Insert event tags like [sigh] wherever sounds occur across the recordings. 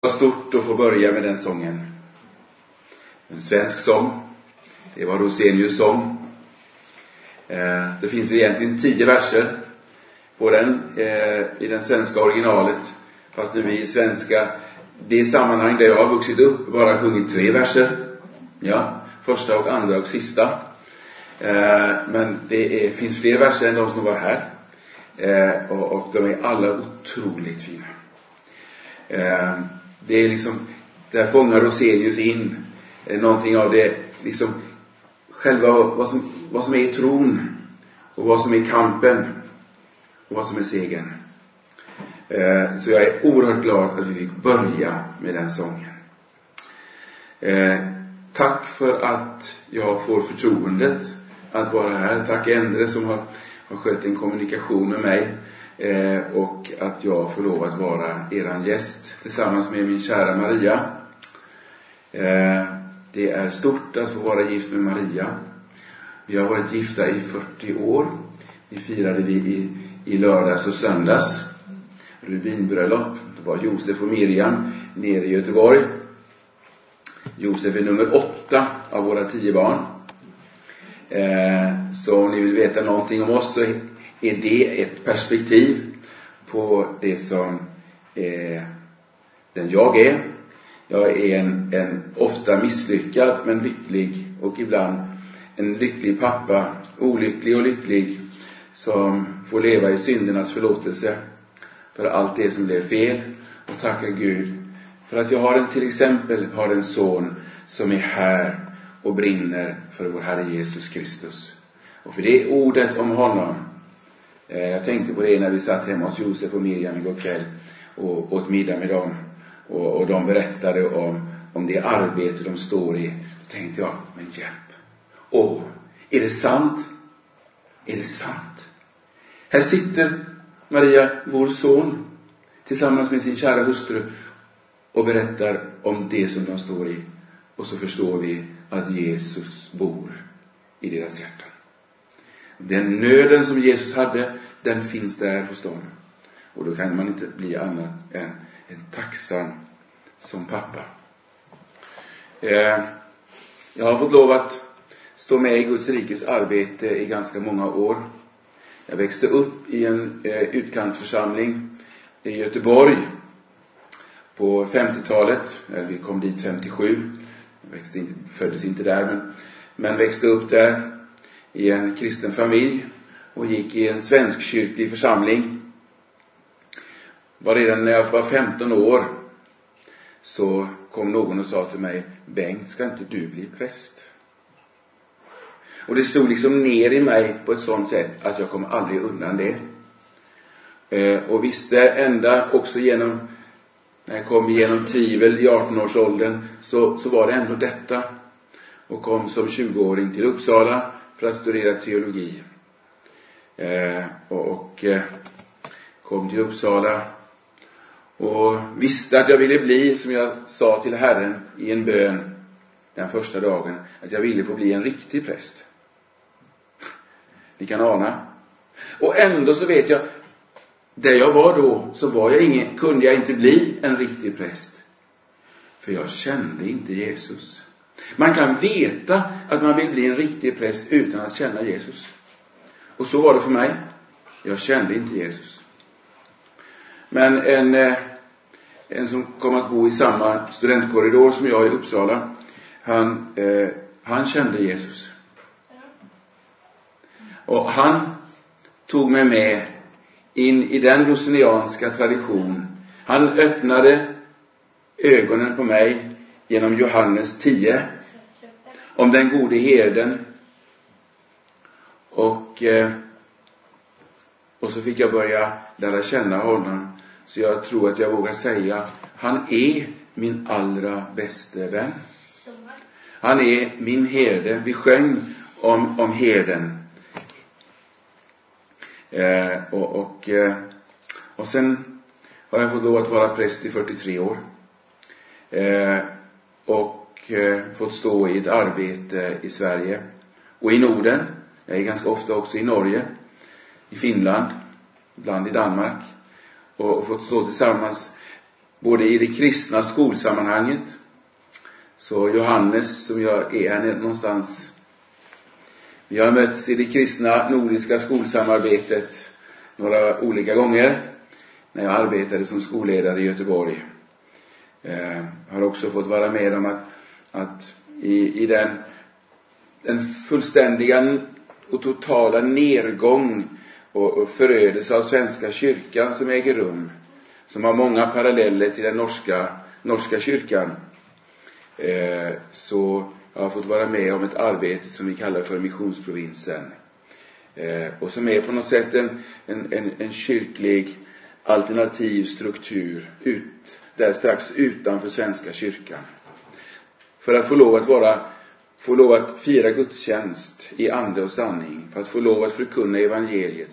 var stort att få börja med den sången. En svensk sång. Det var Rosenius sång. Eh, det finns egentligen tio verser på den eh, i det svenska originalet. Fast vi i svenska, det sammanhang där jag har vuxit upp, bara sjungit tre verser. Ja, första och andra och sista. Eh, men det är, finns fler verser än de som var här. Och de är alla otroligt fina. Det är liksom, där fångar Rosenius in någonting av det, liksom själva vad som, vad som är tron och vad som är kampen och vad som är segern. Eh, så jag är oerhört glad att vi fick börja med den sången. Eh, tack för att jag får förtroendet att vara här. Tack Endre som har, har skött en kommunikation med mig. Eh, och att jag får lov att vara eran gäst tillsammans med min kära Maria. Eh, det är stort att få vara gift med Maria. Vi har varit gifta i 40 år. Det firade vi i, i lördags och söndags. Rubinbröllop. Det var Josef och Miriam nere i Göteborg. Josef är nummer åtta av våra tio barn. Eh, så om ni vill veta någonting om oss så är det ett perspektiv på det som eh, den jag är. Jag är en, en ofta misslyckad men lycklig och ibland en lycklig pappa, olycklig och lycklig, som får leva i syndernas förlåtelse för allt det som blev fel och tacka Gud för att jag har en, till exempel har en son som är här och brinner för vår Herre Jesus Kristus. Och för det ordet om honom Eh, jag tänkte på det när vi satt hemma hos Josef och Miriam igår kväll och åt middag med dem. Och, och de berättade om, om det arbete de står i. Då tänkte jag, men hjälp. Åh, är det sant? Är det sant? Här sitter Maria, vår son, tillsammans med sin kära hustru och berättar om det som de står i. Och så förstår vi att Jesus bor i deras hjärtan. Den nöden som Jesus hade, den finns där hos dem. Och då kan man inte bli annat än en tacksam som pappa. Eh, jag har fått lov att stå med i Guds rikes arbete i ganska många år. Jag växte upp i en eh, utkantsförsamling i Göteborg på 50-talet. Eh, vi kom dit 57. Jag växte inte, föddes inte där, men, men växte upp där i en kristen familj och gick i en svenskkyrklig församling. Var redan när jag var 15 år så kom någon och sa till mig, Bengt, ska inte du bli präst? Och det stod liksom ner i mig på ett sådant sätt att jag kom aldrig undan det. Eh, och visste ända också genom, när jag kom igenom tvivel i 18-årsåldern, så, så var det ändå detta. Och kom som 20-åring till Uppsala för att studera teologi. Eh, och, och eh, kom till Uppsala och visste att jag ville bli, som jag sa till Herren i en bön den första dagen, att jag ville få bli en riktig präst. Ni kan ana. Och ändå så vet jag, där jag var då, så var jag ingen, kunde jag inte bli en riktig präst. För jag kände inte Jesus. Man kan veta att man vill bli en riktig präst utan att känna Jesus. Och så var det för mig. Jag kände inte Jesus. Men en, eh, en som kom att bo i samma studentkorridor som jag i Uppsala, han, eh, han kände Jesus. Och han tog mig med in i den rosenianska tradition. Han öppnade ögonen på mig genom Johannes 10 om den gode herden. Och, Eh, och så fick jag börja lära känna honom. Så jag tror att jag vågar säga, han är min allra bäste vän. Han är min herde. Vi sjöng om, om herden. Eh, och, och, eh, och sen har jag fått lov att vara präst i 43 år. Eh, och eh, fått stå i ett arbete i Sverige och i Norden. Jag är ganska ofta också i Norge, i Finland, ibland i Danmark. Och, och fått stå tillsammans både i det kristna skolsammanhanget. Så Johannes, som jag är här någonstans, vi har mötts i det kristna nordiska skolsamarbetet några olika gånger när jag arbetade som skolledare i Göteborg. Eh, har också fått vara med om att, att i, i den, den fullständiga och totala nedgång och, och förödelse av Svenska kyrkan som äger rum, som har många paralleller till den norska, norska kyrkan, eh, så jag har fått vara med om ett arbete som vi kallar för missionsprovinsen. Eh, och som är på något sätt en, en, en, en kyrklig alternativ struktur ut, där strax utanför Svenska kyrkan. För att få lov att vara få lov att fira gudstjänst i ande och sanning, för att få lov att förkunna evangeliet,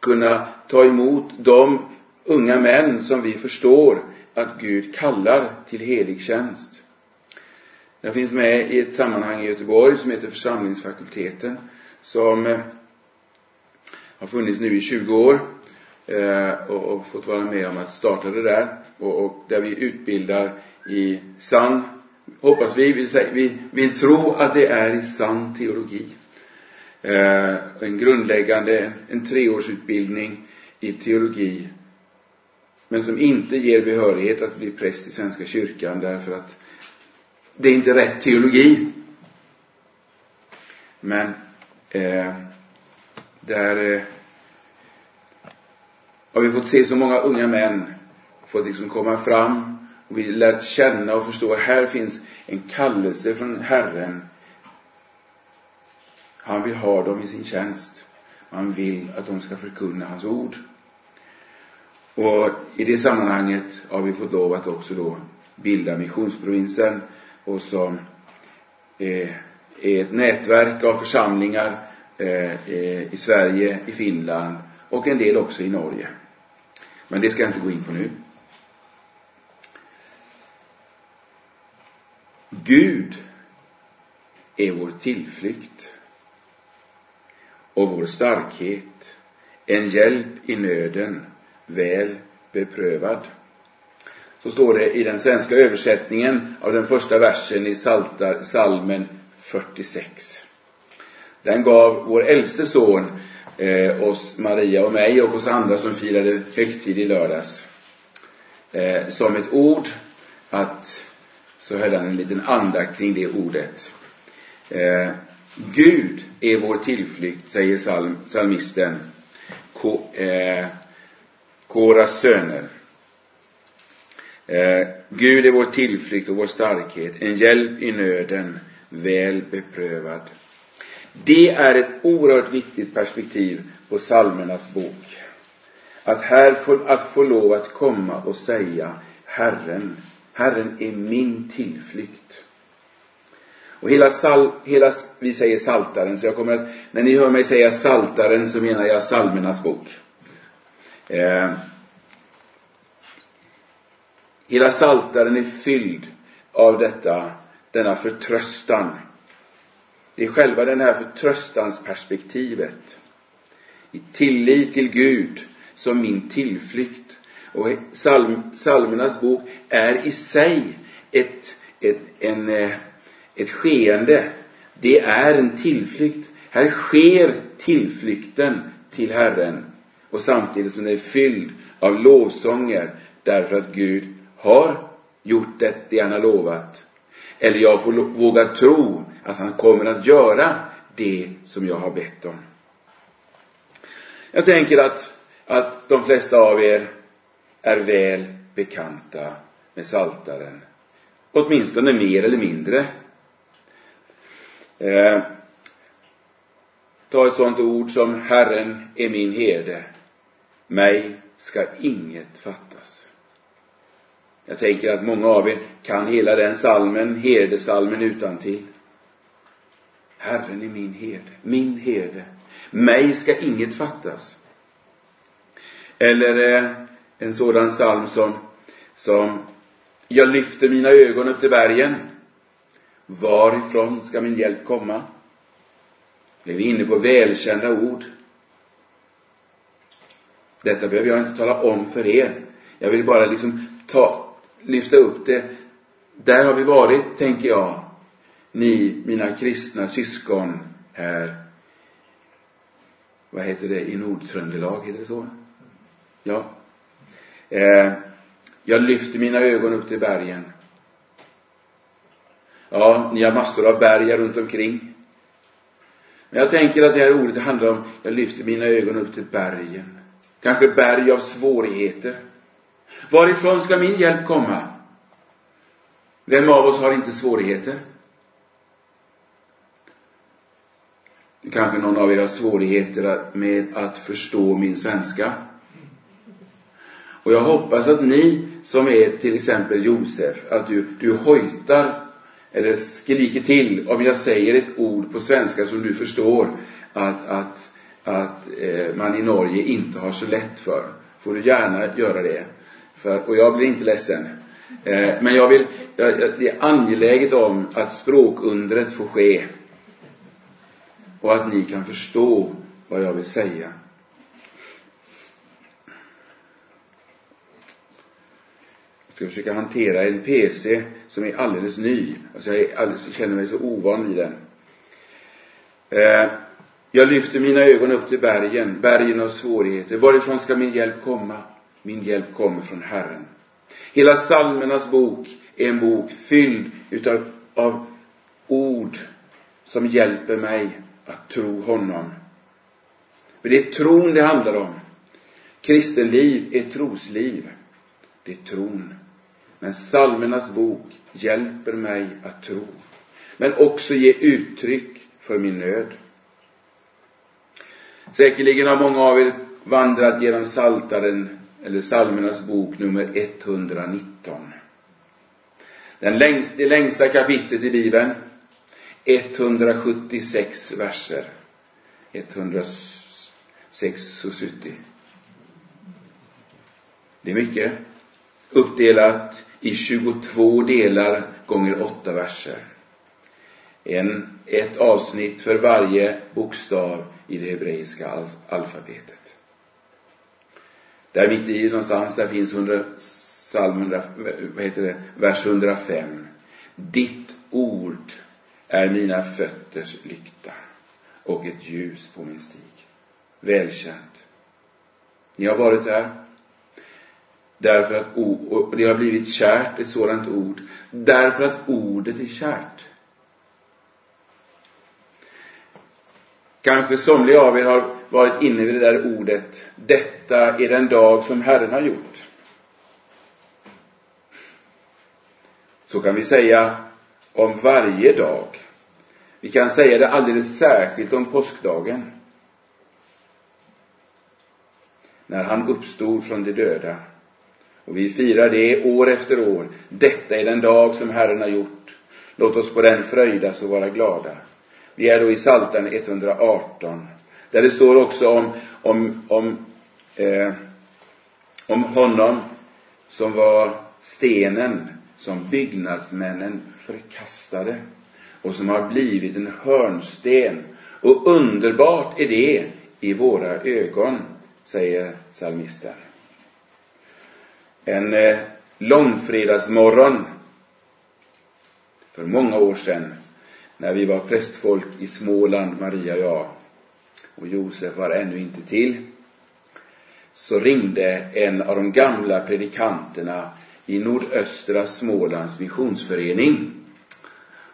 kunna ta emot de unga män som vi förstår att Gud kallar till helig tjänst. Jag finns med i ett sammanhang i Göteborg som heter Församlingsfakulteten, som eh, har funnits nu i 20 år eh, och, fått vara med om att starta det där. Och, där vi utbildar i sann, hoppas vi, vill, vi vill tro att det är i sann teologi. Eh, en grundläggande, en treårsutbildning i teologi men som inte ger behörighet att bli präst i Svenska kyrkan därför att det är inte rätt teologi. Men eh, där eh, har vi fått se så många unga män fått liksom komma fram och vi lärt känna och förstå att här finns en kallelse från Herren. Han vill ha dem i sin tjänst. Han vill att de ska förkunna hans ord. Och i det sammanhanget har vi fått lov att också då bilda missionsprovinsen och som eh, är ett nätverk av församlingar eh, eh, i Sverige, i Finland och en del också i Norge. Men det ska jag inte gå in på nu. Gud är vår tillflykt och vår starkhet, en hjälp i nöden, väl beprövad. Så står det i den svenska översättningen av den första versen i Saltar, salmen 46. Den gav vår äldste son eh, oss, Maria och mig och oss andra som firade högtid i lördags. Eh, som ett ord att så höll han en liten andakt kring det ordet. Eh, Gud är vår tillflykt, säger psalm, psalmisten. Ko, eh, Koras söner. Eh, Gud är vår tillflykt och vår starkhet, en hjälp i nöden, väl beprövad. Det är ett oerhört viktigt perspektiv på psalmernas bok. Att här få, att få lov att komma och säga Herren, Herren är min tillflykt. Och hela, sal, hela vi säger saltaren, så jag kommer att, när ni hör mig säga saltaren så menar jag psalmernas bok. Eh, hela saltaren är fylld av detta, denna förtröstan. Det är själva det här förtröstansperspektivet. I tillit till Gud som min tillflykt. Och psalm, psalmernas bok är i sig ett, ett, en, eh, ett skeende. Det är en tillflykt. Här sker tillflykten till Herren. Och samtidigt som den är fylld av lovsånger därför att Gud har gjort det, det han har lovat. Eller jag får våga tro att han kommer att göra det som jag har bett om. Jag tänker att, att de flesta av er är väl bekanta med Saltaren. Åtminstone mer eller mindre. Eh, ta ett sådant ord som Herren är min herde. Mig ska inget fattas. Jag tänker att många av er kan hela den salmen, herdesalmen utan till. Herren är min herde, min herde. Mig ska inget fattas. Eller eh, en sådan psalm som, som Jag lyfter mina ögon upp till bergen. Varifrån ska min hjälp komma? Nu är vi inne på välkända ord. Detta behöver jag inte tala om för er. Jag vill bara liksom ta, lyfta upp det. Där har vi varit, tänker jag, ni, mina kristna syskon här. Vad heter det i Nordtröndelag? Heter det så? Ja. Eh, jag lyfter mina ögon upp till bergen. Ja, ni har massor av berg runt omkring. Men jag tänker att det här ordet handlar om, jag lyfter mina ögon upp till bergen. Kanske berg av svårigheter. Varifrån ska min hjälp komma? Vem av oss har inte svårigheter? Kanske någon av er har svårigheter med att förstå min svenska. Och jag hoppas att ni som är till exempel Josef, att du, du hojtar eller skriker till om jag säger ett ord på svenska som du förstår att, att, att eh, man i Norge inte har så lätt för. Får du gärna göra det. För, och jag blir inte ledsen. Eh, men jag vill, jag, det är angeläget om att språkundret får ske. Och att ni kan förstå vad jag vill säga. Ska försöka hantera en PC som är alldeles ny. Alltså jag, alldeles, jag känner mig så ovan vid den. Eh, jag lyfter mina ögon upp till bergen, bergen av svårigheter. Varifrån ska min hjälp komma? Min hjälp kommer från Herren. Hela psalmernas bok är en bok fylld utav av ord som hjälper mig att tro honom. För det är tron det handlar om. Kristenliv är trosliv. Det är tron. Men psalmernas bok hjälper mig att tro. Men också ge uttryck för min nöd. Säkerligen har många av er vandrat genom Saltaren eller psalmernas bok nummer 119. Den längst, det längsta kapitlet i Bibeln. 176 verser. 106 och 70. Det är mycket. Uppdelat i 22 delar gånger 8 verser. En, ett avsnitt för varje bokstav i det hebreiska al alfabetet. Där mitt i någonstans, där finns 100, psalm 100, vad heter det, vers 105. Ditt ord är mina fötters lykta och ett ljus på min stig. Välkänt. Ni har varit där. Därför att och det har blivit kärt, ett sådant ord. Därför att ordet är kärt. Kanske somliga av er har varit inne vid det där ordet. Detta är den dag som Herren har gjort. Så kan vi säga om varje dag. Vi kan säga det alldeles särskilt om påskdagen. När han uppstod från de döda. Och vi firar det år efter år. Detta är den dag som Herren har gjort. Låt oss på den fröjdas och vara glada. Vi är då i Psaltaren 118. Där det står också om, om, om, eh, om honom som var stenen som byggnadsmännen förkastade och som har blivit en hörnsten. Och underbart är det i våra ögon, säger psalmisten. En eh, långfredagsmorgon för många år sedan när vi var prästfolk i Småland, Maria och jag, och Josef var ännu inte till, så ringde en av de gamla predikanterna i nordöstra Smålands missionsförening.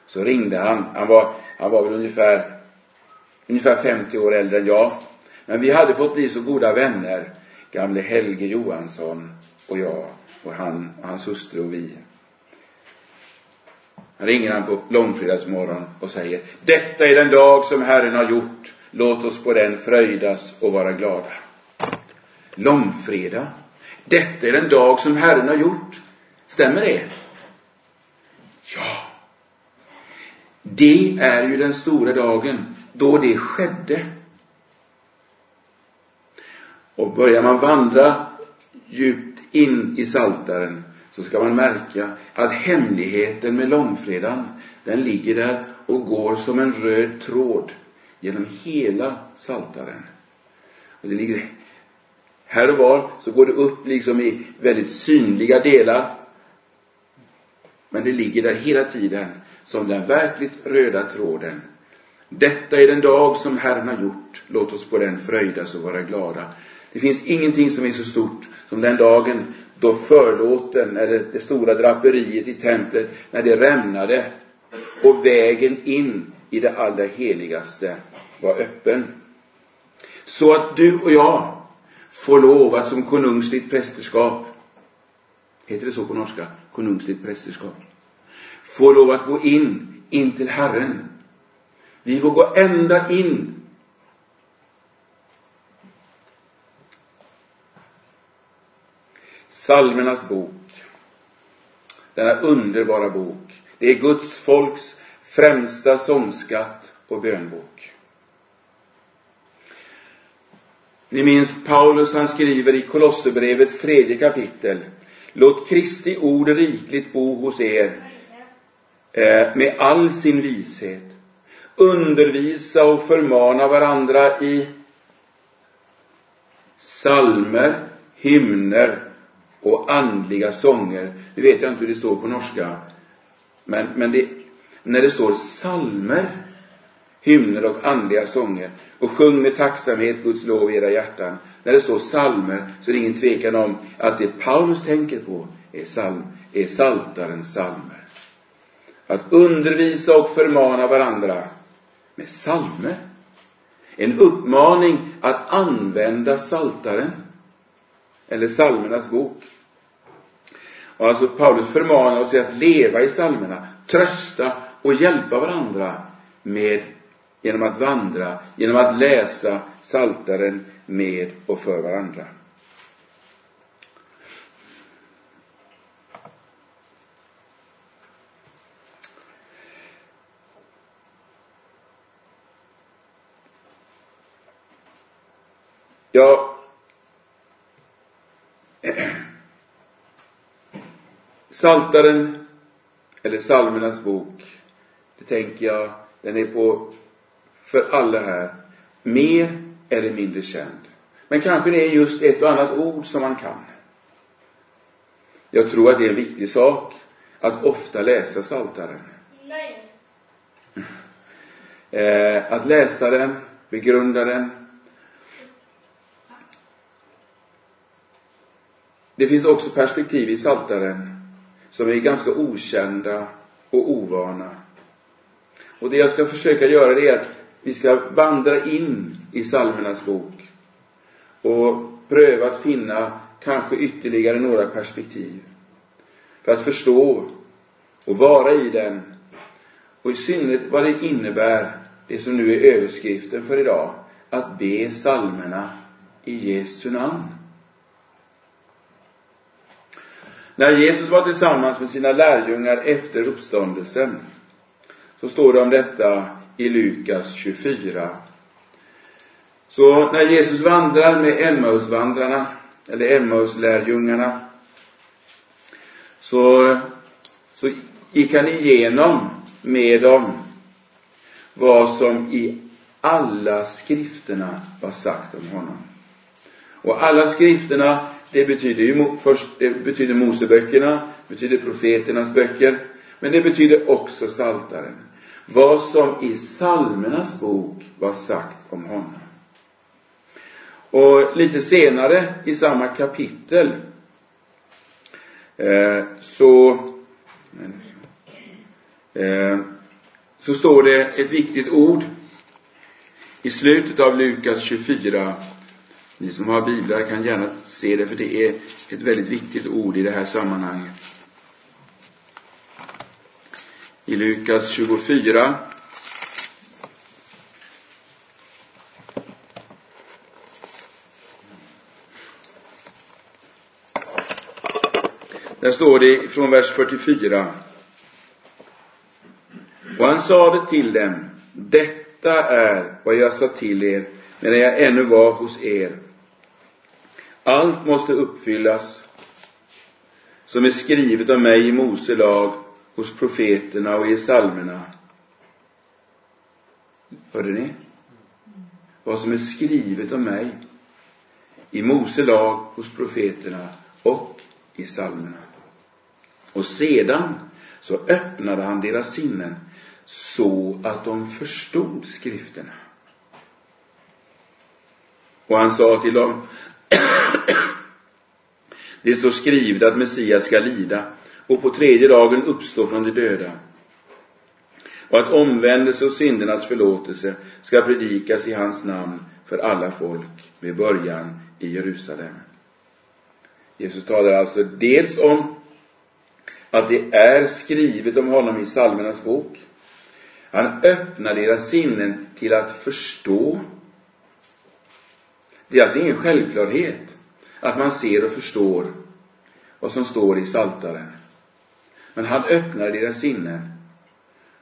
Så ringde han, han var, han var väl ungefär, ungefär 50 år äldre än jag. Men vi hade fått bli så goda vänner, gamle Helge Johansson och jag och han och hans hustru och vi. Han ringer han på långfredagsmorgon och säger Detta är den dag som Herren har gjort. Låt oss på den fröjdas och vara glada. Långfredag. Detta är den dag som Herren har gjort. Stämmer det? Ja. Det är ju den stora dagen då det skedde. Och börjar man vandra djupt in i saltaren så ska man märka att hemligheten med långfredagen, den ligger där och går som en röd tråd genom hela saltaren. Och det ligger här och var så går det upp liksom i väldigt synliga delar. Men det ligger där hela tiden som den verkligt röda tråden. Detta är den dag som Herren har gjort. Låt oss på den fröjdas och vara glada. Det finns ingenting som är så stort som den dagen då förlåten, eller det stora draperiet i templet, när det rämnade och vägen in i det allra heligaste var öppen. Så att du och jag får lov att som konungsligt prästerskap, heter det så på norska? Konungsligt prästerskap. Får lov att gå in, in till Herren. Vi får gå ända in Salmernas bok. Denna underbara bok. Det är Guds folks främsta sångskatt och bönbok. Ni minns Paulus, han skriver i Kolosserbrevets tredje kapitel. Låt Kristi ord rikligt bo hos er eh, med all sin vishet. Undervisa och förmana varandra i salmer, hymner och andliga sånger. Det vet jag inte hur det står på norska. Men, men det, när det står salmer, hymner och andliga sånger och sjung med tacksamhet Guds lov i era hjärtan. När det står salmer så är det ingen tvekan om att det Paulus tänker på är, salm, är saltarens salmer. Att undervisa och förmana varandra med salmer. En uppmaning att använda saltaren eller salmernas bok. Och alltså Paulus förmanar oss att leva i salmerna, trösta och hjälpa varandra med, genom att vandra, genom att läsa saltaren med och för varandra. Ja, Saltaren eller Salmernas bok, det tänker jag, den är på, för alla här, mer eller mindre känd. Men kanske det är just ett och annat ord som man kan. Jag tror att det är en viktig sak att ofta läsa Saltaren. Nej. Eh, att läsa den, begrunda den, Det finns också perspektiv i Saltaren som är ganska okända och ovana. Och det jag ska försöka göra det är att vi ska vandra in i psalmernas bok och pröva att finna kanske ytterligare några perspektiv för att förstå och vara i den och i synnerhet vad det innebär, det som nu är överskriften för idag, att be psalmerna i Jesu namn. När Jesus var tillsammans med sina lärjungar efter uppståndelsen så står det om detta i Lukas 24. Så när Jesus vandrar med Emmausvandrarna, eller Emmauslärjungarna, så, så gick han igenom med dem vad som i alla skrifterna var sagt om honom. Och alla skrifterna det betyder ju först, det betyder Moseböckerna, betyder profeternas böcker, men det betyder också Saltaren. Vad som i Salmernas bok var sagt om honom. Och lite senare i samma kapitel eh, så eh, så står det ett viktigt ord i slutet av Lukas 24 ni som har biblar kan gärna se det, för det är ett väldigt viktigt ord i det här sammanhanget. I Lukas 24 Där står det från vers 44. Och han sade till dem, detta är vad jag sa till er medan jag ännu var hos er. Allt måste uppfyllas som är skrivet av mig i Mose lag, hos profeterna och i psalmerna. Hörde ni? Vad som är skrivet om mig i Mose lag, hos profeterna och i psalmerna. Och sedan så öppnade han deras sinnen så att de förstod skrifterna. Och han sa till dem, det står skrivet att Messias ska lida och på tredje dagen uppstå från de döda och att omvändelse och syndernas förlåtelse ska predikas i hans namn för alla folk med början i Jerusalem. Jesus talar alltså dels om att det är skrivet om honom i psalmernas bok. Han öppnar deras sinnen till att förstå. Det är alltså ingen självklarhet att man ser och förstår vad som står i Saltaren. Men han öppnar deras sinnen.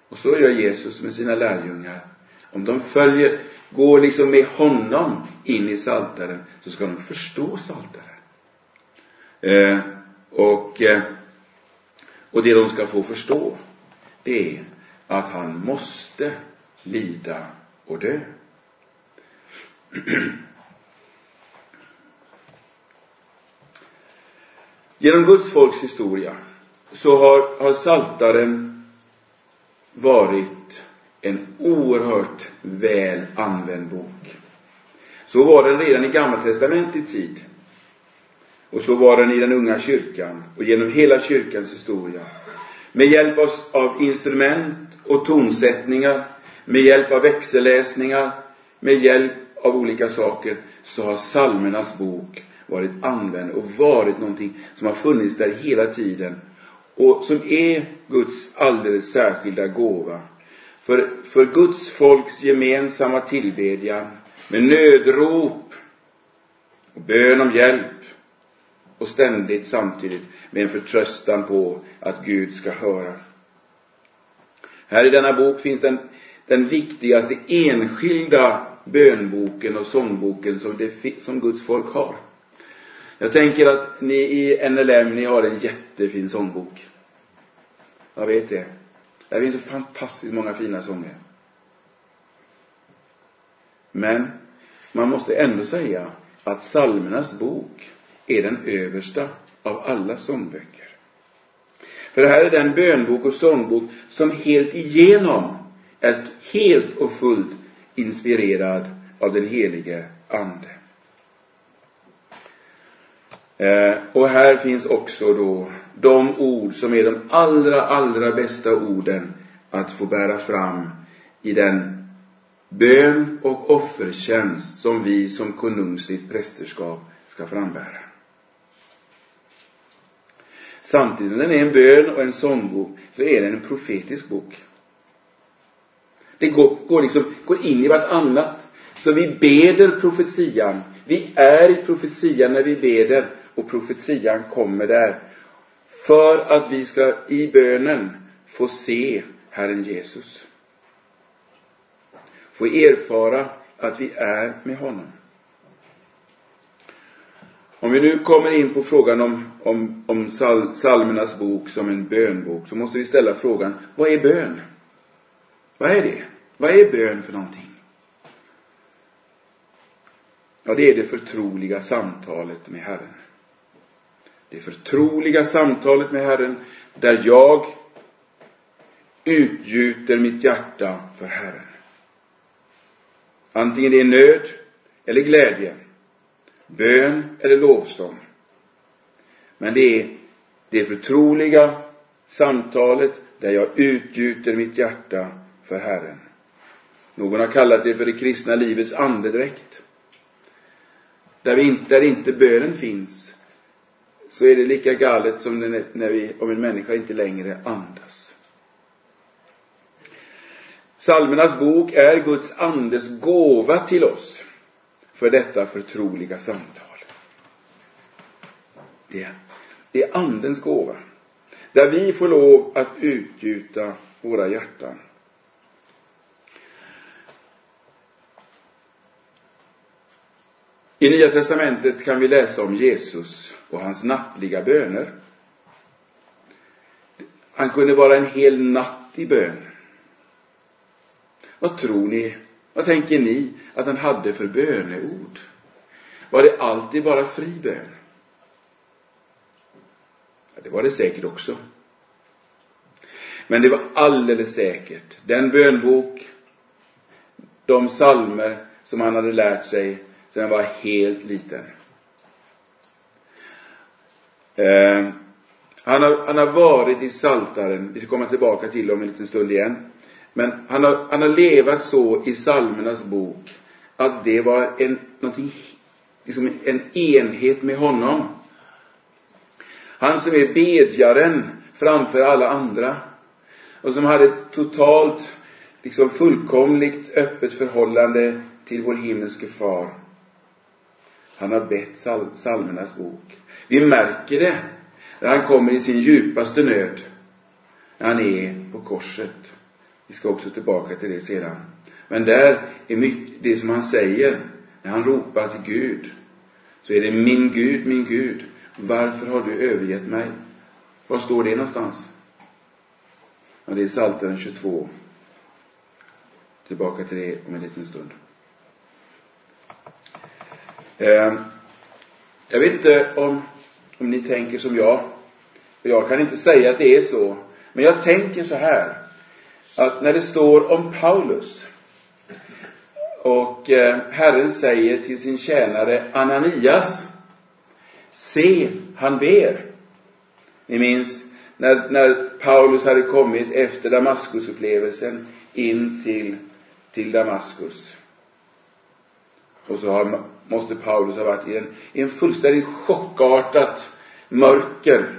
Och så gör Jesus med sina lärjungar. Om de följer, går liksom med honom in i Saltaren så ska de förstå Saltaren. Eh, och, eh, och det de ska få förstå, det är att han måste lida och dö. [clears throat] Genom Guds folks historia så har, har Saltaren varit en oerhört väl använd bok. Så var den redan i Gammaltestamentets tid. Och så var den i den unga kyrkan och genom hela kyrkans historia. Med hjälp av, av instrument och tonsättningar, med hjälp av växelläsningar, med hjälp av olika saker så har psalmernas bok varit använd och varit någonting som har funnits där hela tiden och som är Guds alldeles särskilda gåva. För, för Guds folks gemensamma tillbedjan med nödrop och bön om hjälp och ständigt samtidigt med en förtröstan på att Gud ska höra. Här i denna bok finns den, den viktigaste enskilda bönboken och sångboken som, det, som Guds folk har. Jag tänker att ni i NLM, ni har en jättefin sångbok. Jag vet det. Där finns så fantastiskt många fina sånger. Men man måste ändå säga att psalmernas bok är den översta av alla sångböcker. För det här är den bönbok och sångbok som helt igenom är helt och fullt inspirerad av den helige Ande. Eh, och här finns också då de ord som är de allra, allra bästa orden att få bära fram i den bön och offertjänst som vi som konungsligt prästerskap ska frambära. Samtidigt som den är en bön och en sångbok så är den en profetisk bok. Det går, går, liksom, går in i vartannat. Så vi beder profetian. Vi är i profetian när vi beder och profetian kommer där. För att vi ska i bönen få se Herren Jesus. Få erfara att vi är med honom. Om vi nu kommer in på frågan om, om, om psalmernas bok som en bönbok så måste vi ställa frågan, vad är bön? Vad är det? Vad är bön för någonting? Ja, det är det förtroliga samtalet med Herren. Det förtroliga samtalet med Herren där jag utgjuter mitt hjärta för Herren. Antingen det är nöd eller glädje, bön eller lovsång. Men det är det förtroliga samtalet där jag utgjuter mitt hjärta för Herren. Någon har kallat det för det kristna livets andedräkt. Där, vi inte, där inte bönen finns, så är det lika galet som när vi, om en människa inte längre andas. Salmernas bok är Guds andes gåva till oss för detta förtroliga samtal. Det, det är andens gåva. Där vi får lov att utgjuta våra hjärtan. I Nya Testamentet kan vi läsa om Jesus och hans nattliga böner. Han kunde vara en hel natt i bön. Vad tror ni, vad tänker ni att han hade för böneord? Var det alltid bara fri bön? Ja, det var det säkert också. Men det var alldeles säkert den bönbok, de salmer som han hade lärt sig sedan han var helt liten. Eh, han, har, han har varit i Saltaren. vi ska komma tillbaka till om en liten stund igen. Men han har, han har levat så i salmernas bok att det var en, någonting, liksom en enhet med honom. Han som är bedjaren framför alla andra och som hade ett totalt, liksom fullkomligt öppet förhållande till vår himmelske far. Han har bett sal salmernas bok. Vi märker det när han kommer i sin djupaste nöd. När han är på korset. Vi ska också tillbaka till det sedan. Men där är mycket, det som han säger, när han ropar till Gud, så är det min Gud, min Gud, varför har du övergett mig? Var står det någonstans? Ja, det är Psaltaren 22. Tillbaka till det om en liten stund. Eh, jag vet inte om, om ni tänker som jag. För jag kan inte säga att det är så. Men jag tänker så här. Att när det står om Paulus och eh, Herren säger till sin tjänare Ananias Se, han ber. Ni minns när, när Paulus hade kommit efter Damaskusupplevelsen in till, till Damaskus. Och så har, måste Paulus ha varit i en, i en fullständigt chockartat mörker.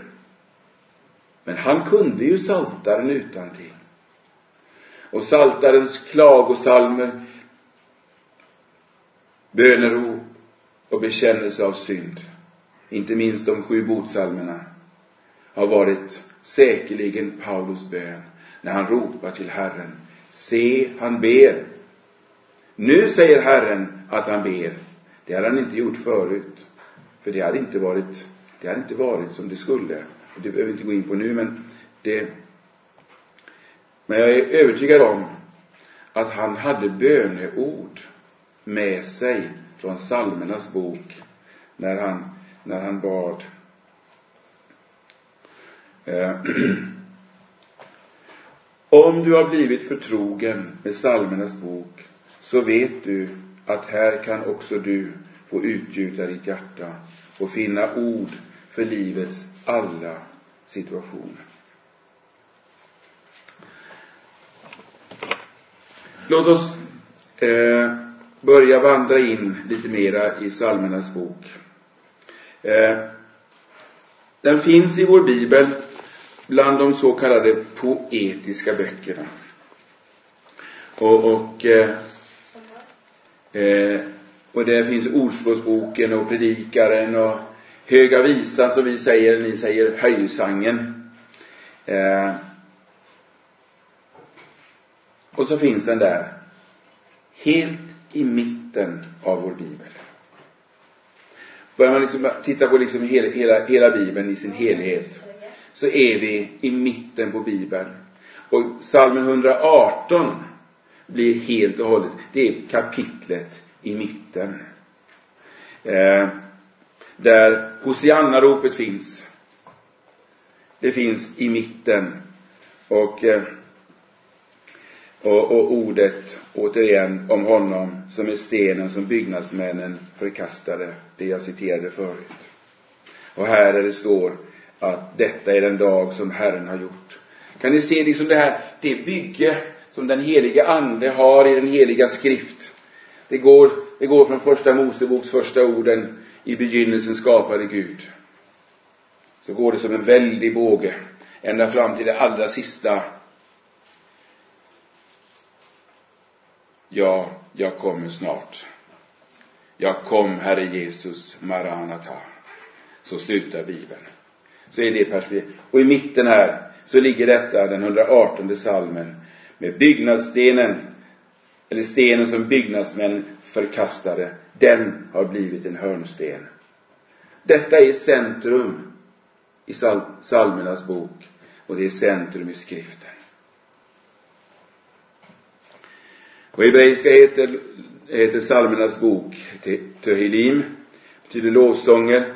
Men han kunde ju Saltaren utan till. Och Saltarens klagosalmer, bönerop och bekännelse av synd, inte minst de sju botsalmerna, har varit säkerligen Paulus bön när han ropar till Herren. Se, han ber. Nu säger Herren att han ber. Det hade han inte gjort förut. För det hade inte varit, det hade inte varit som det skulle. Det behöver vi inte gå in på nu, men det men jag är övertygad om att han hade böneord med sig från psalmernas bok när han, när han bad. Eh, [clears throat] om du har blivit förtrogen med psalmernas bok så vet du att här kan också du få utgjuta ditt hjärta och finna ord för livets alla situationer. Låt oss eh, börja vandra in lite mera i psalmernas bok. Eh, den finns i vår bibel bland de så kallade poetiska böckerna. Och, och, eh, eh, och där finns Ordspråksboken och Predikaren och Höga Visan som vi säger, ni säger Höjsangen. Eh, och så finns den där. Helt i mitten av vår bibel. Börjar man liksom titta på liksom hela, hela, hela bibeln i sin helhet så är vi i mitten på bibeln. Och psalmen 118 blir helt och hållet, det är kapitlet i mitten. Eh, där Hosianna-ropet finns. Det finns i mitten. Och eh, och, och ordet återigen om honom som är stenen som byggnadsmännen förkastade, det jag citerade förut. Och här där det står att detta är den dag som Herren har gjort. Kan ni se liksom det här, det bygge som den heliga ande har i den heliga skrift. Det går, det går från första Moseboks första orden, i begynnelsen skapade Gud. Så går det som en väldig båge, ända fram till det allra sista Ja, jag kommer snart. Jag kom, Herre Jesus, Maranata. Så slutar Bibeln. Så är det perspektivet. Och i mitten här så ligger detta, den 118 salmen, med byggnadsstenen, eller stenen som byggnadsmän förkastade. Den har blivit en hörnsten. Detta är centrum i psalmernas bok och det är centrum i skriften. På hebreiska heter, heter psalmernas bok Tehilim, betyder lovsånger.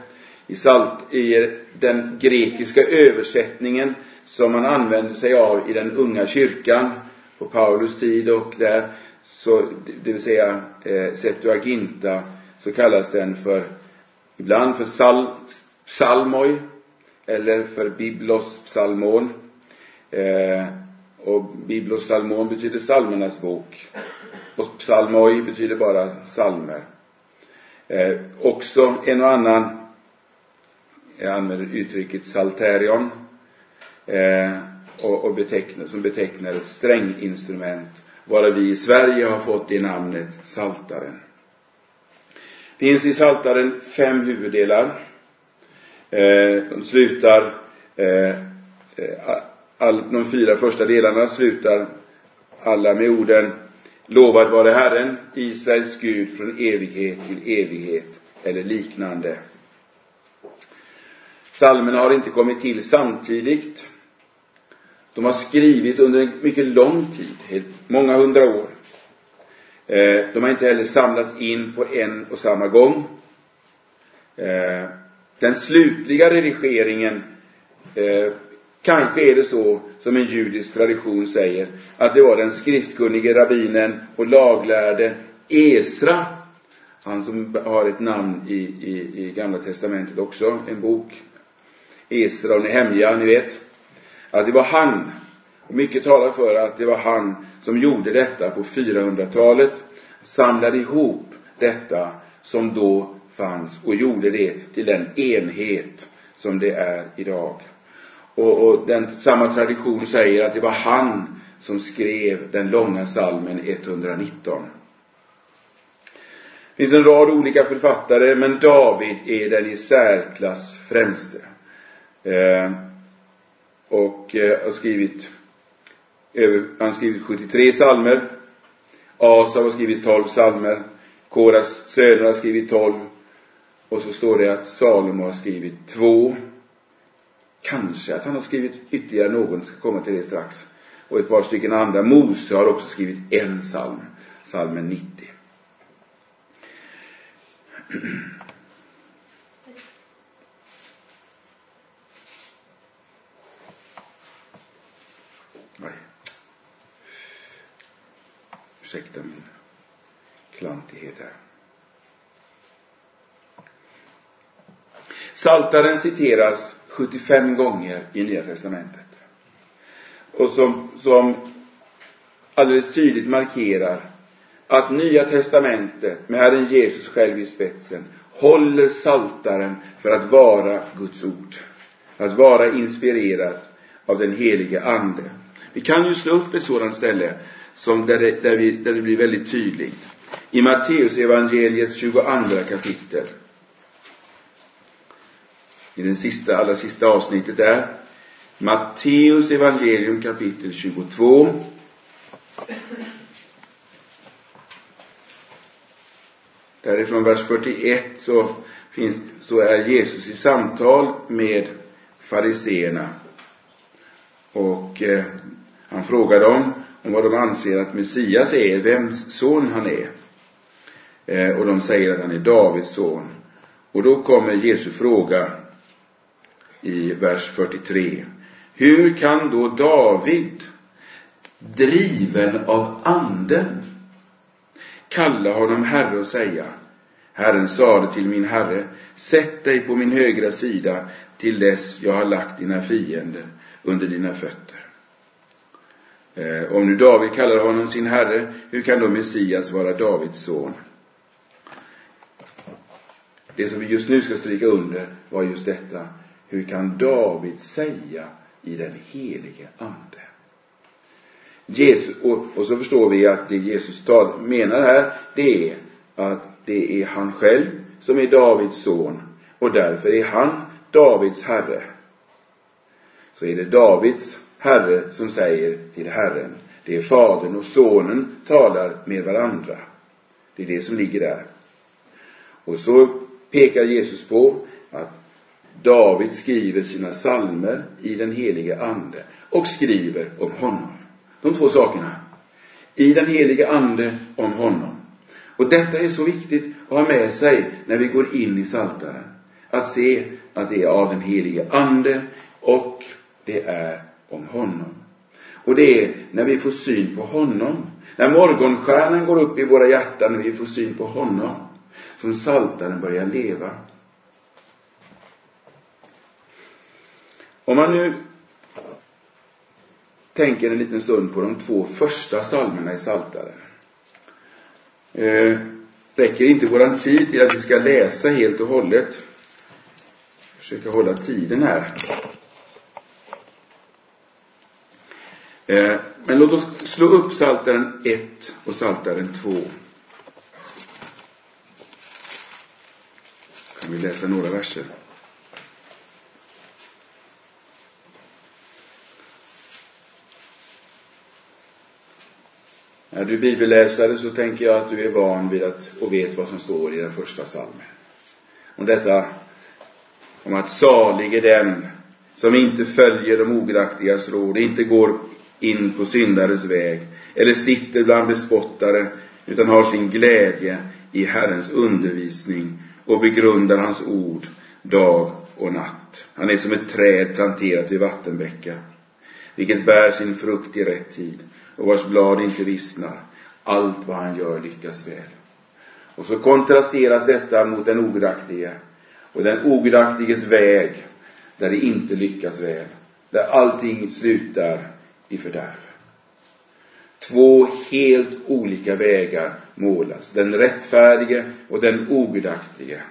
I, salt, I den grekiska översättningen som man använde sig av i den unga kyrkan på Paulus tid och där, så, det vill säga eh, Septuaginta, så kallas den för, ibland för sal, psalmoi eller för biblos psalmon. Eh, och biblos psalmon betyder psalmernas bok. Och psalmoi betyder bara psalmer. Eh, också en och annan, jag använder uttrycket salterion, eh, och, och betecknar, som betecknar ett stränginstrument, varav vi i Sverige har fått det namnet saltaren. finns i saltaren fem huvuddelar. Eh, de slutar, eh, eh, all, de fyra första delarna slutar alla med orden Lovad vare Herren, Israels Gud från evighet till evighet, eller liknande. Salmerna har inte kommit till samtidigt. De har skrivits under en mycket lång tid, många hundra år. Eh, de har inte heller samlats in på en och samma gång. Eh, den slutliga redigeringen eh, Kanske är det så som en judisk tradition säger, att det var den skriftkunnige rabbinen och laglärde Esra, han som har ett namn i, i, i Gamla Testamentet också, en bok, Esra och Nehemja, ni vet, att det var han, och mycket talar för att det var han som gjorde detta på 400-talet, samlade ihop detta som då fanns och gjorde det till den enhet som det är idag. Och, och den, samma tradition säger att det var han som skrev den långa salmen 119. Det finns en rad olika författare, men David är den i särklass främste. Eh, och eh, har skrivit över, han har skrivit 73 salmer. Asa har skrivit 12 salmer. Koras söner har skrivit 12. Och så står det att Salomo har skrivit två. Kanske att han har skrivit ytterligare någon, jag ska komma till det strax. Och ett par stycken andra. Mose har också skrivit en psalm, psalmen 90. Nej. Ursäkta min klantighet här. Saltaren citeras 75 gånger i Nya Testamentet. Och som, som alldeles tydligt markerar att Nya Testamentet med Herren Jesus själv i spetsen håller saltaren för att vara Guds ord. Att vara inspirerad av den helige Ande. Vi kan ju slå upp ett sådant ställe som där, det, där, vi, där det blir väldigt tydligt. I Matteus evangeliets 22 kapitel i den sista, allra sista avsnittet där. Matteus evangelium kapitel 22. Därifrån vers 41 så, finns, så är Jesus i samtal med fariseerna. Och eh, han frågar dem om vad de anser att Messias är, vems son han är. Eh, och de säger att han är Davids son. Och då kommer Jesu fråga i vers 43. Hur kan då David, driven av anden, kalla honom herre och säga Herren sade till min herre, sätt dig på min högra sida till dess jag har lagt dina fiender under dina fötter. Eh, om nu David kallar honom sin herre, hur kan då Messias vara Davids son? Det som vi just nu ska stryka under var just detta hur kan David säga i den helige Ande? Jesus, och, och så förstår vi att det Jesus tal, menar här, det är att det är han själv som är Davids son och därför är han Davids herre. Så är det Davids herre som säger till Herren. Det är Fadern och Sonen talar med varandra. Det är det som ligger där. Och så pekar Jesus på att David skriver sina salmer i den helige Ande och skriver om honom. De två sakerna. I den helige Ande om honom. Och detta är så viktigt att ha med sig när vi går in i Saltaren. Att se att det är av den helige Ande och det är om honom. Och det är när vi får syn på honom. När morgonstjärnan går upp i våra hjärtan, när vi får syn på honom, som saltaren börjar leva. Om man nu tänker en liten stund på de två första psalmerna i Saltaren. Eh, räcker inte våran tid till att vi ska läsa helt och hållet. Försöka hålla tiden här. Eh, men låt oss slå upp Psaltaren 1 och Psaltaren 2. Kan vi läsa några verser. När du är bibelläsare så tänker jag att du är van vid att och vet vad som står i den första psalmen. Om detta om att salig är den som inte följer de ogudaktigas råd, inte går in på syndares väg eller sitter bland bespottare utan har sin glädje i Herrens undervisning och begrundar hans ord dag och natt. Han är som ett träd planterat vid vattenbäckar, vilket bär sin frukt i rätt tid och vars blad inte vissnar. Allt vad han gör lyckas väl. Och så kontrasteras detta mot den ogudaktige och den ogudaktiges väg där det inte lyckas väl. Där allting slutar i fördärv. Två helt olika vägar målas. Den rättfärdige och den ogudaktige.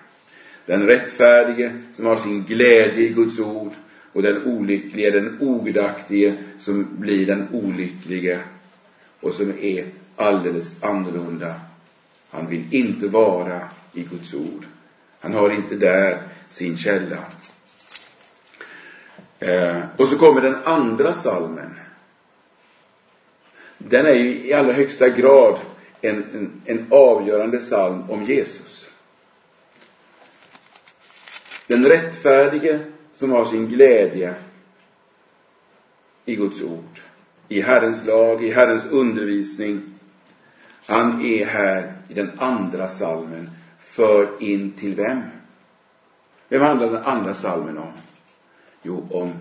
Den rättfärdige som har sin glädje i Guds ord och den olycklige, den ogudaktige som blir den olycklige och som är alldeles annorlunda. Han vill inte vara i Guds ord. Han har inte där sin källa. Eh, och så kommer den andra salmen. Den är ju i allra högsta grad en, en, en avgörande psalm om Jesus. Den rättfärdige som har sin glädje i Guds ord, i Herrens lag, i Herrens undervisning. Han är här i den andra salmen för in till vem? Vem handlar den andra salmen om? Jo, om,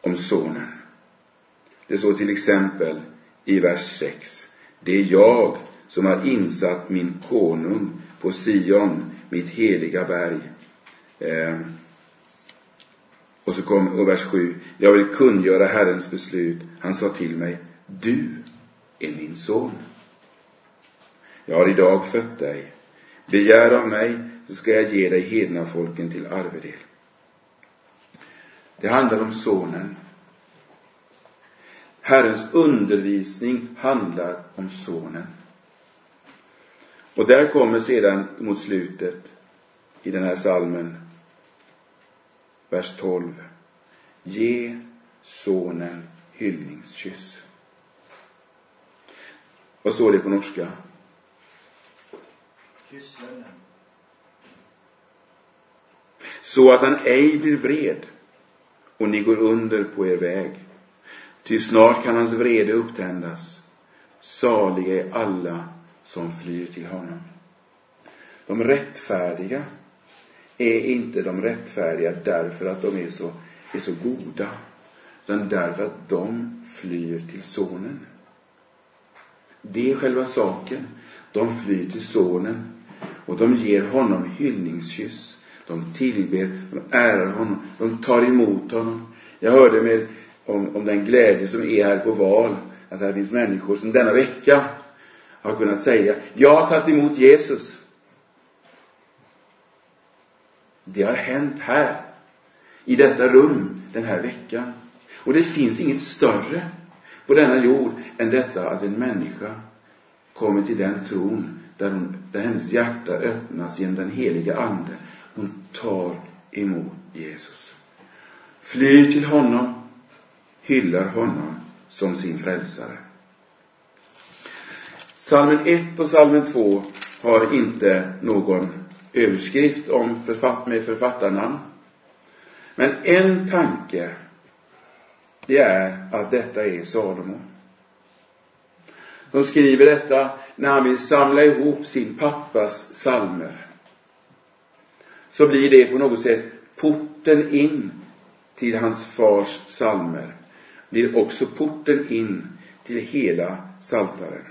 om sonen. Det står till exempel i vers 6. Det är jag som har insatt min konung på Sion, mitt heliga berg. Eh, och så kom och vers 7. Jag vill kungöra Herrens beslut. Han sa till mig, du är min son. Jag har idag fött dig. Begär av mig så ska jag ge dig hedna folken till arvedel. Det handlar om sonen. Herrens undervisning handlar om sonen. Och där kommer sedan mot slutet i den här salmen, vers 12. Ge sonen hyllningskyss. Vad står det på norska? Så att han ej blir vred och ni går under på er väg. Ty snart kan hans vrede upptändas. Saliga är alla som flyr till honom. De rättfärdiga är inte de rättfärdiga därför att de är så, är så goda, utan därför att de flyr till Sonen. Det är själva saken. De flyr till Sonen och de ger honom hyllningskyss. De tillber, de ärar honom, de tar emot honom. Jag hörde med, om, om den glädje som är här på val, att här finns människor som denna vecka har kunnat säga, jag har tagit emot Jesus. Det har hänt här, i detta rum, den här veckan. Och det finns inget större på denna jord än detta att en människa kommer till den tron där, hon, där hennes hjärta öppnas genom den heliga Ande. Hon tar emot Jesus. Flyr till honom, hyllar honom som sin frälsare. Salmen 1 och salmen 2 har inte någon överskrift om författ med författarnamn. Men en tanke, det är att detta är Salomo. Som skriver detta när han vill samla ihop sin pappas salmer. Så blir det på något sätt porten in till hans fars salmer blir också porten in till hela saltaren.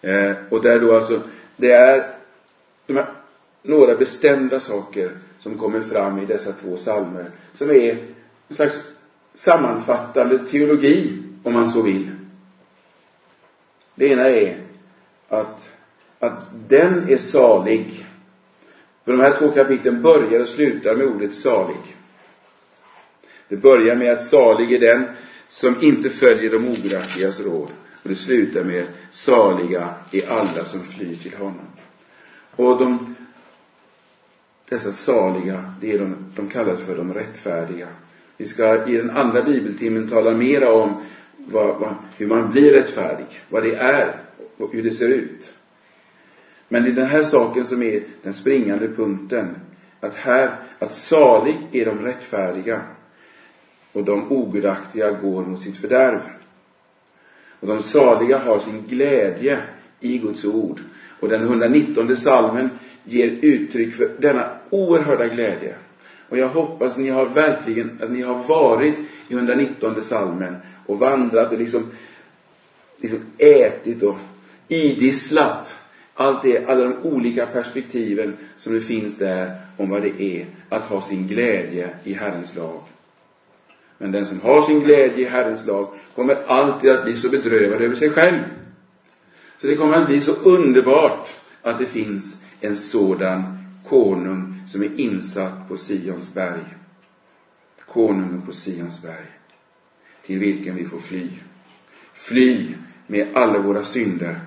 Eh, och där då alltså, det är de här, några bestämda saker som kommer fram i dessa två salmer som är en slags sammanfattande teologi, om man så vill. Det ena är att, att den är salig. För de här två kapitlen börjar och slutar med ordet salig. Det börjar med att salig är den som inte följer de ogudaktigas råd. Och det slutar med saliga är alla som flyr till honom. Och de, dessa saliga, det är de, de kallas för de rättfärdiga. Vi ska i den andra bibeltimmen tala mera om vad, vad, hur man blir rättfärdig, vad det är och hur det ser ut. Men det är den här saken som är den springande punkten. Att här, att salig är de rättfärdiga och de ogudaktiga går mot sitt fördärv. Och de saliga har sin glädje i Guds ord. Och den 119 salmen ger uttryck för denna oerhörda glädje. Och jag hoppas ni har verkligen, att ni har varit i 119 salmen och vandrat och liksom, liksom ätit och idisslat allt det, alla de olika perspektiven som det finns där om vad det är att ha sin glädje i Herrens lag. Men den som har sin glädje i Herrens lag kommer alltid att bli så bedrövad över sig själv. Så det kommer att bli så underbart att det finns en sådan konung som är insatt på Sions berg. Konungen på Sions berg. Till vilken vi får fly. Fly med alla våra synder.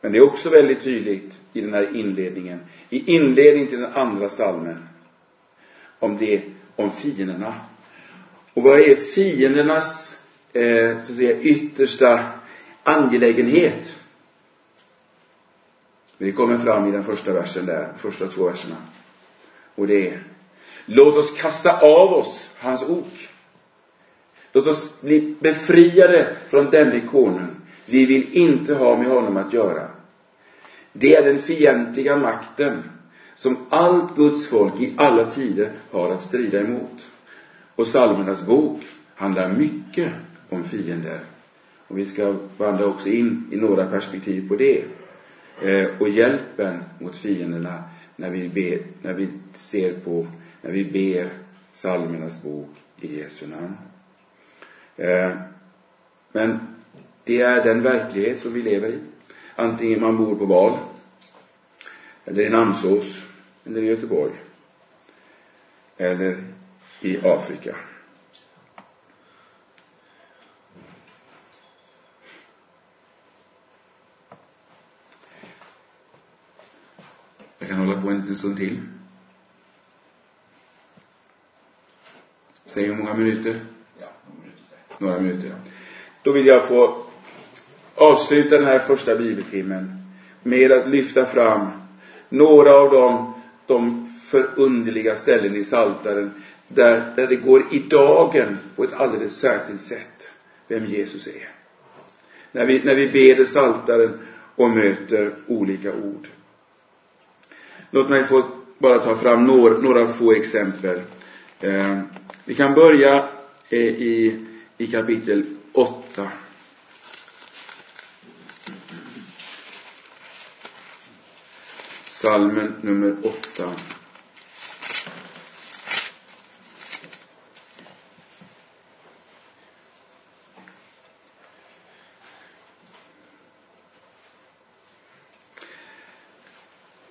Men det är också väldigt tydligt i den här inledningen. I inledningen till den andra salmen. Om det, om fienderna. Och vad är fiendernas eh, så att säga, yttersta angelägenhet? Det kommer fram i den första versen där, första två verserna. Och det är Låt oss kasta av oss hans ok. Låt oss bli befriade från denne konung. Vi vill inte ha med honom att göra. Det är den fientliga makten som allt Guds folk i alla tider har att strida emot. Och psalmernas bok handlar mycket om fiender. Och vi ska vandra också in i några perspektiv på det. Eh, och hjälpen mot fienderna när vi, ber, när vi ser på, när vi ber psalmernas bok i Jesu namn. Eh, men det är den verklighet som vi lever i. Antingen man bor på Val, eller i Namsås, eller i Göteborg, eller i Afrika. Jag kan hålla på en liten stund till. Säg hur många minuter? Ja, några minuter. Några minuter. Då vill jag få avsluta den här första bibeltimmen med att lyfta fram några av de, de förunderliga ställen i Saltaren där, där det går i dagen på ett alldeles särskilt sätt vem Jesus är. När vi, när vi ber Saltaren och möter olika ord. Låt mig få bara ta fram några, några få exempel. Eh, vi kan börja eh, i, i kapitel 8. Salmen nummer 8.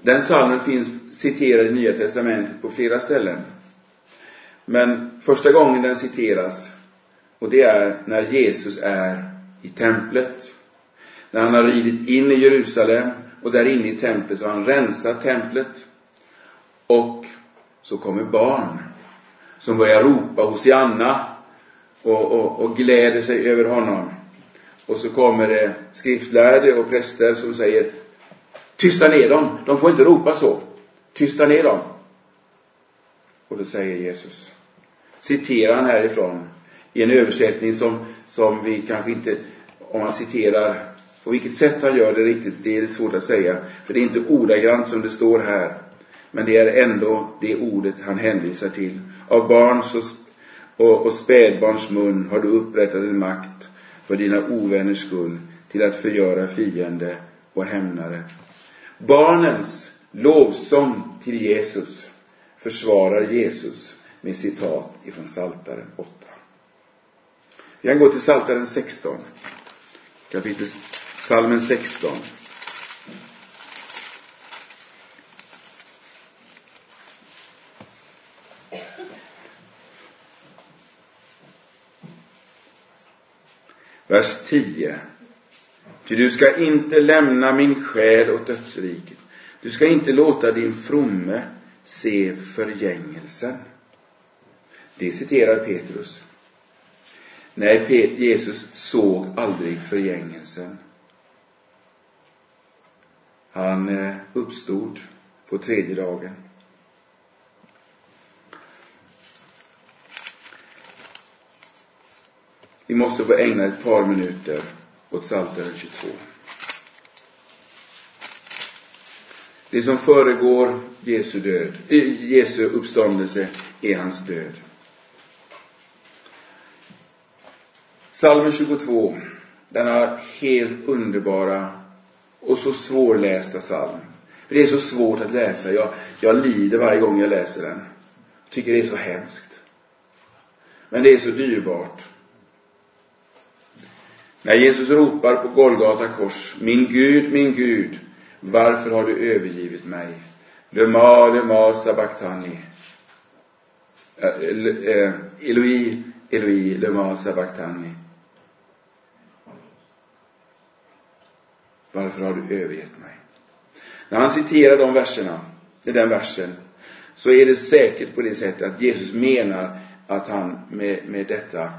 Den salmen finns citerad i Nya Testamentet på flera ställen. Men första gången den citeras, och det är när Jesus är i templet. När han har ridit in i Jerusalem och där inne i templet så har han rensat templet. Och så kommer barn som börjar ropa Hosianna och, och, och gläder sig över honom. Och så kommer det skriftlärde och präster som säger Tysta ner dem, de får inte ropa så. Tysta ner dem. Och då säger Jesus, citerar han härifrån i en översättning som, som vi kanske inte, om man citerar på vilket sätt han gör det riktigt, det är svårt att säga. För det är inte ordagrant som det står här. Men det är ändå det ordet han hänvisar till. Av barns och, och, och spädbarns mun har du upprättat en makt för dina ovänners skull till att förgöra fiende och hämnare. Barnens lovsång till Jesus försvarar Jesus med citat ifrån Saltaren 8. Vi kan gå till Saltaren 16. Kapitel Salmen 16. Vers 10. Ty du ska inte lämna min själ åt dödsriket. Du ska inte låta din fromme se förgängelsen. Det citerar Petrus. Nej, Jesus såg aldrig förgängelsen. Han eh, uppstod på tredje dagen. Vi måste få ägna ett par minuter åt Psaltaren 22. Det som föregår Jesu död, eh, Jesu uppståndelse är hans död. Psalmen 22, denna helt underbara och så svårlästa psalm. För det är så svårt att läsa. Jag, jag lider varje gång jag läser den. Tycker det är så hemskt. Men det är så dyrbart. När Jesus ropar på Golgata kors, min Gud, min Gud, varför har du övergivit mig? Lema, lema sabachthani. Äh, eh, Eloi, Eloi, lema sabachthani. Varför har du övergett mig? När han citerar de verserna, den versen, så är det säkert på det sättet att Jesus menar att han med, med detta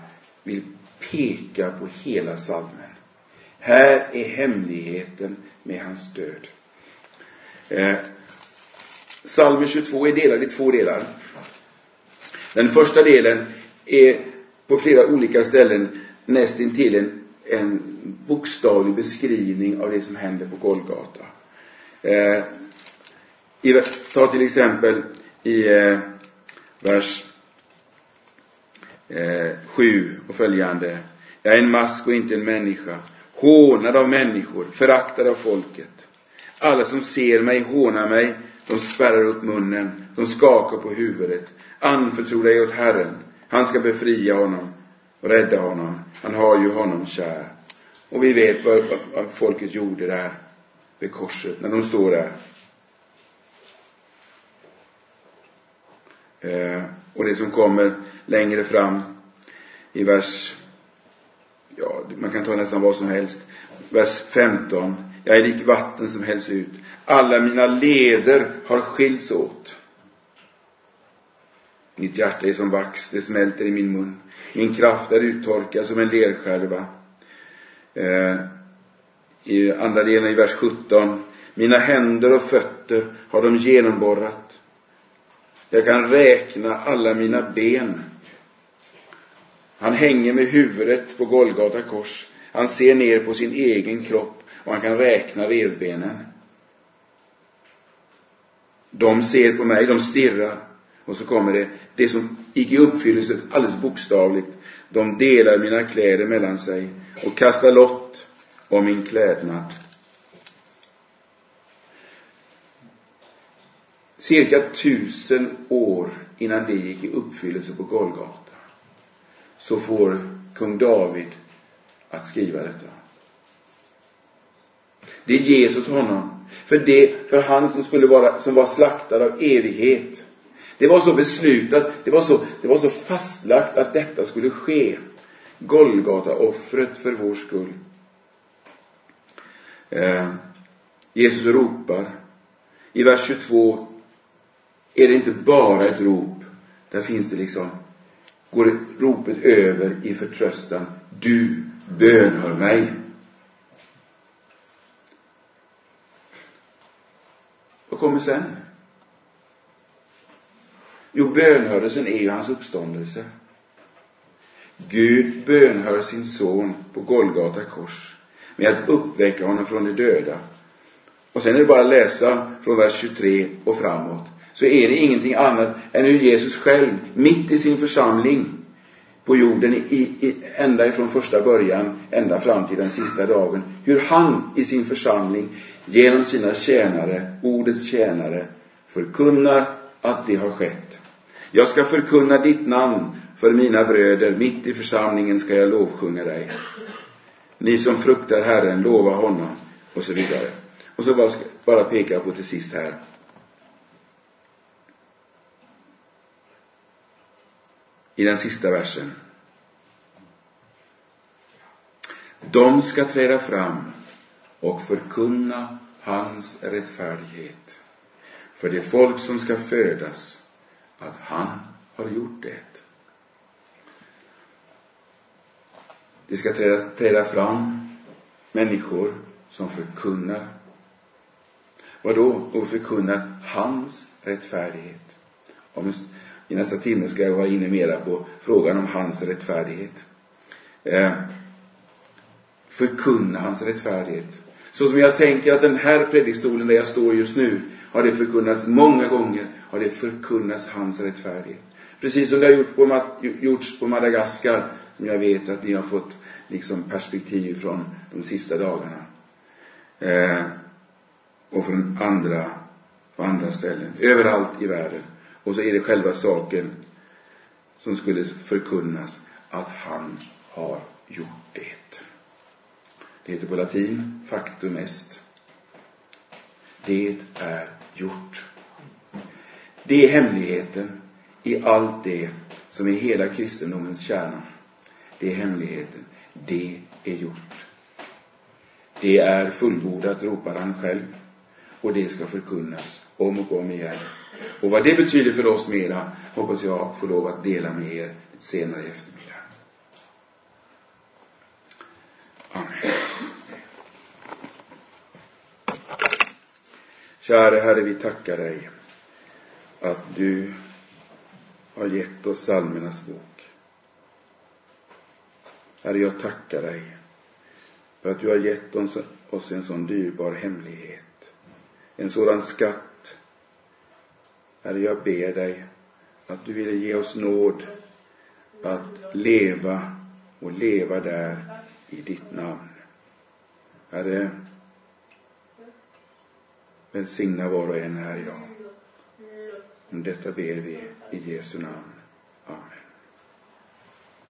vill peka på hela salmen. Här är hemligheten med hans död. Eh, Salmen 22 är delad i två delar. Den första delen är på flera olika ställen nästintill en, en bokstavlig beskrivning av det som händer på Golgata. Eh, i, ta till exempel i eh, vers eh, 7 och följande. Jag är en mask och inte en människa, hånad av människor, föraktad av folket. Alla som ser mig hånar mig, de spärrar upp munnen, de skakar på huvudet. Anförtro dig åt Herren, han ska befria honom och rädda honom. Han har ju honom kär. Och vi vet vad, vad folket gjorde där vid korset, när de står där. Eh, och det som kommer längre fram i vers, ja, man kan ta nästan vad som helst. Vers 15. Jag är lik vatten som hälls ut. Alla mina leder har skilts åt. Mitt hjärta är som vax, det smälter i min mun. Min kraft är uttorkad som en lerskärva. Eh, I andra delen i vers 17. Mina händer och fötter har de genomborrat. Jag kan räkna alla mina ben. Han hänger med huvudet på Golgata kors. Han ser ner på sin egen kropp och han kan räkna revbenen. De ser på mig, de stirrar. Och så kommer det, det som gick i uppfyllelse alldeles bokstavligt. De delar mina kläder mellan sig och kastar lott om min klädnad. Cirka tusen år innan det gick i uppfyllelse på Golgata så får kung David att skriva detta. Det är Jesus honom. För, det, för han som skulle vara, som var slaktad av evighet. Det var så beslutat, det var så, det var så fastlagt att detta skulle ske. Golgata-offret för vår skull. Eh, Jesus ropar. I vers 22 är det inte bara ett rop. Där finns det liksom, går ropet över i förtröstan. Du bönhör mig. Vad kommer sen? Jo, bönhörelsen är ju hans uppståndelse. Gud bönhör sin son på Golgata kors. med att uppväcka honom från de döda. Och sen är det bara att läsa från vers 23 och framåt. Så är det ingenting annat än hur Jesus själv, mitt i sin församling, på jorden i, i, ända ifrån första början, ända fram till den sista dagen. Hur han i sin församling, genom sina tjänare, ordets tjänare, förkunnar att det har skett. Jag ska förkunna ditt namn för mina bröder, mitt i församlingen ska jag lovsjunga dig. Ni som fruktar Herren, lova honom, och så vidare. Och så bara, bara peka på till sist här. I den sista versen. De ska träda fram och förkunna hans rättfärdighet för det folk som ska födas att han har gjort det. Det ska träda, träda fram människor som förkunnar Vadå? Och förkunnar hans rättfärdighet. Om, I nästa timme ska jag vara inne mera på frågan om hans rättfärdighet. Eh, förkunna hans rättfärdighet. Så som jag tänker att den här predikstolen där jag står just nu har det förkunnats många gånger, har det förkunnats hans rättfärdighet. Precis som det har gjort på, gjorts på Madagaskar, som jag vet att ni har fått liksom perspektiv från de sista dagarna. Eh, och från andra, på andra ställen. Överallt i världen. Och så är det själva saken som skulle förkunnas att han har gjort. Det heter på latin factum est. Det är gjort. Det är hemligheten i allt det som är hela kristendomens kärna. Det är hemligheten. Det är gjort. Det är fullbordat, ropar han själv. Och det ska förkunnas om och om igen. Och vad det betyder för oss mera hoppas jag få lov att dela med er senare i eftermiddag. Amen. Käre Herre, vi tackar dig att du har gett oss psalmernas bok. Herre, jag tackar dig för att du har gett oss en sån dyrbar hemlighet en sådan skatt. Herre, jag ber dig att du ville ge oss nåd att leva och leva där i ditt namn. Herre, välsigna var och en här idag. Om detta ber vi i Jesu namn.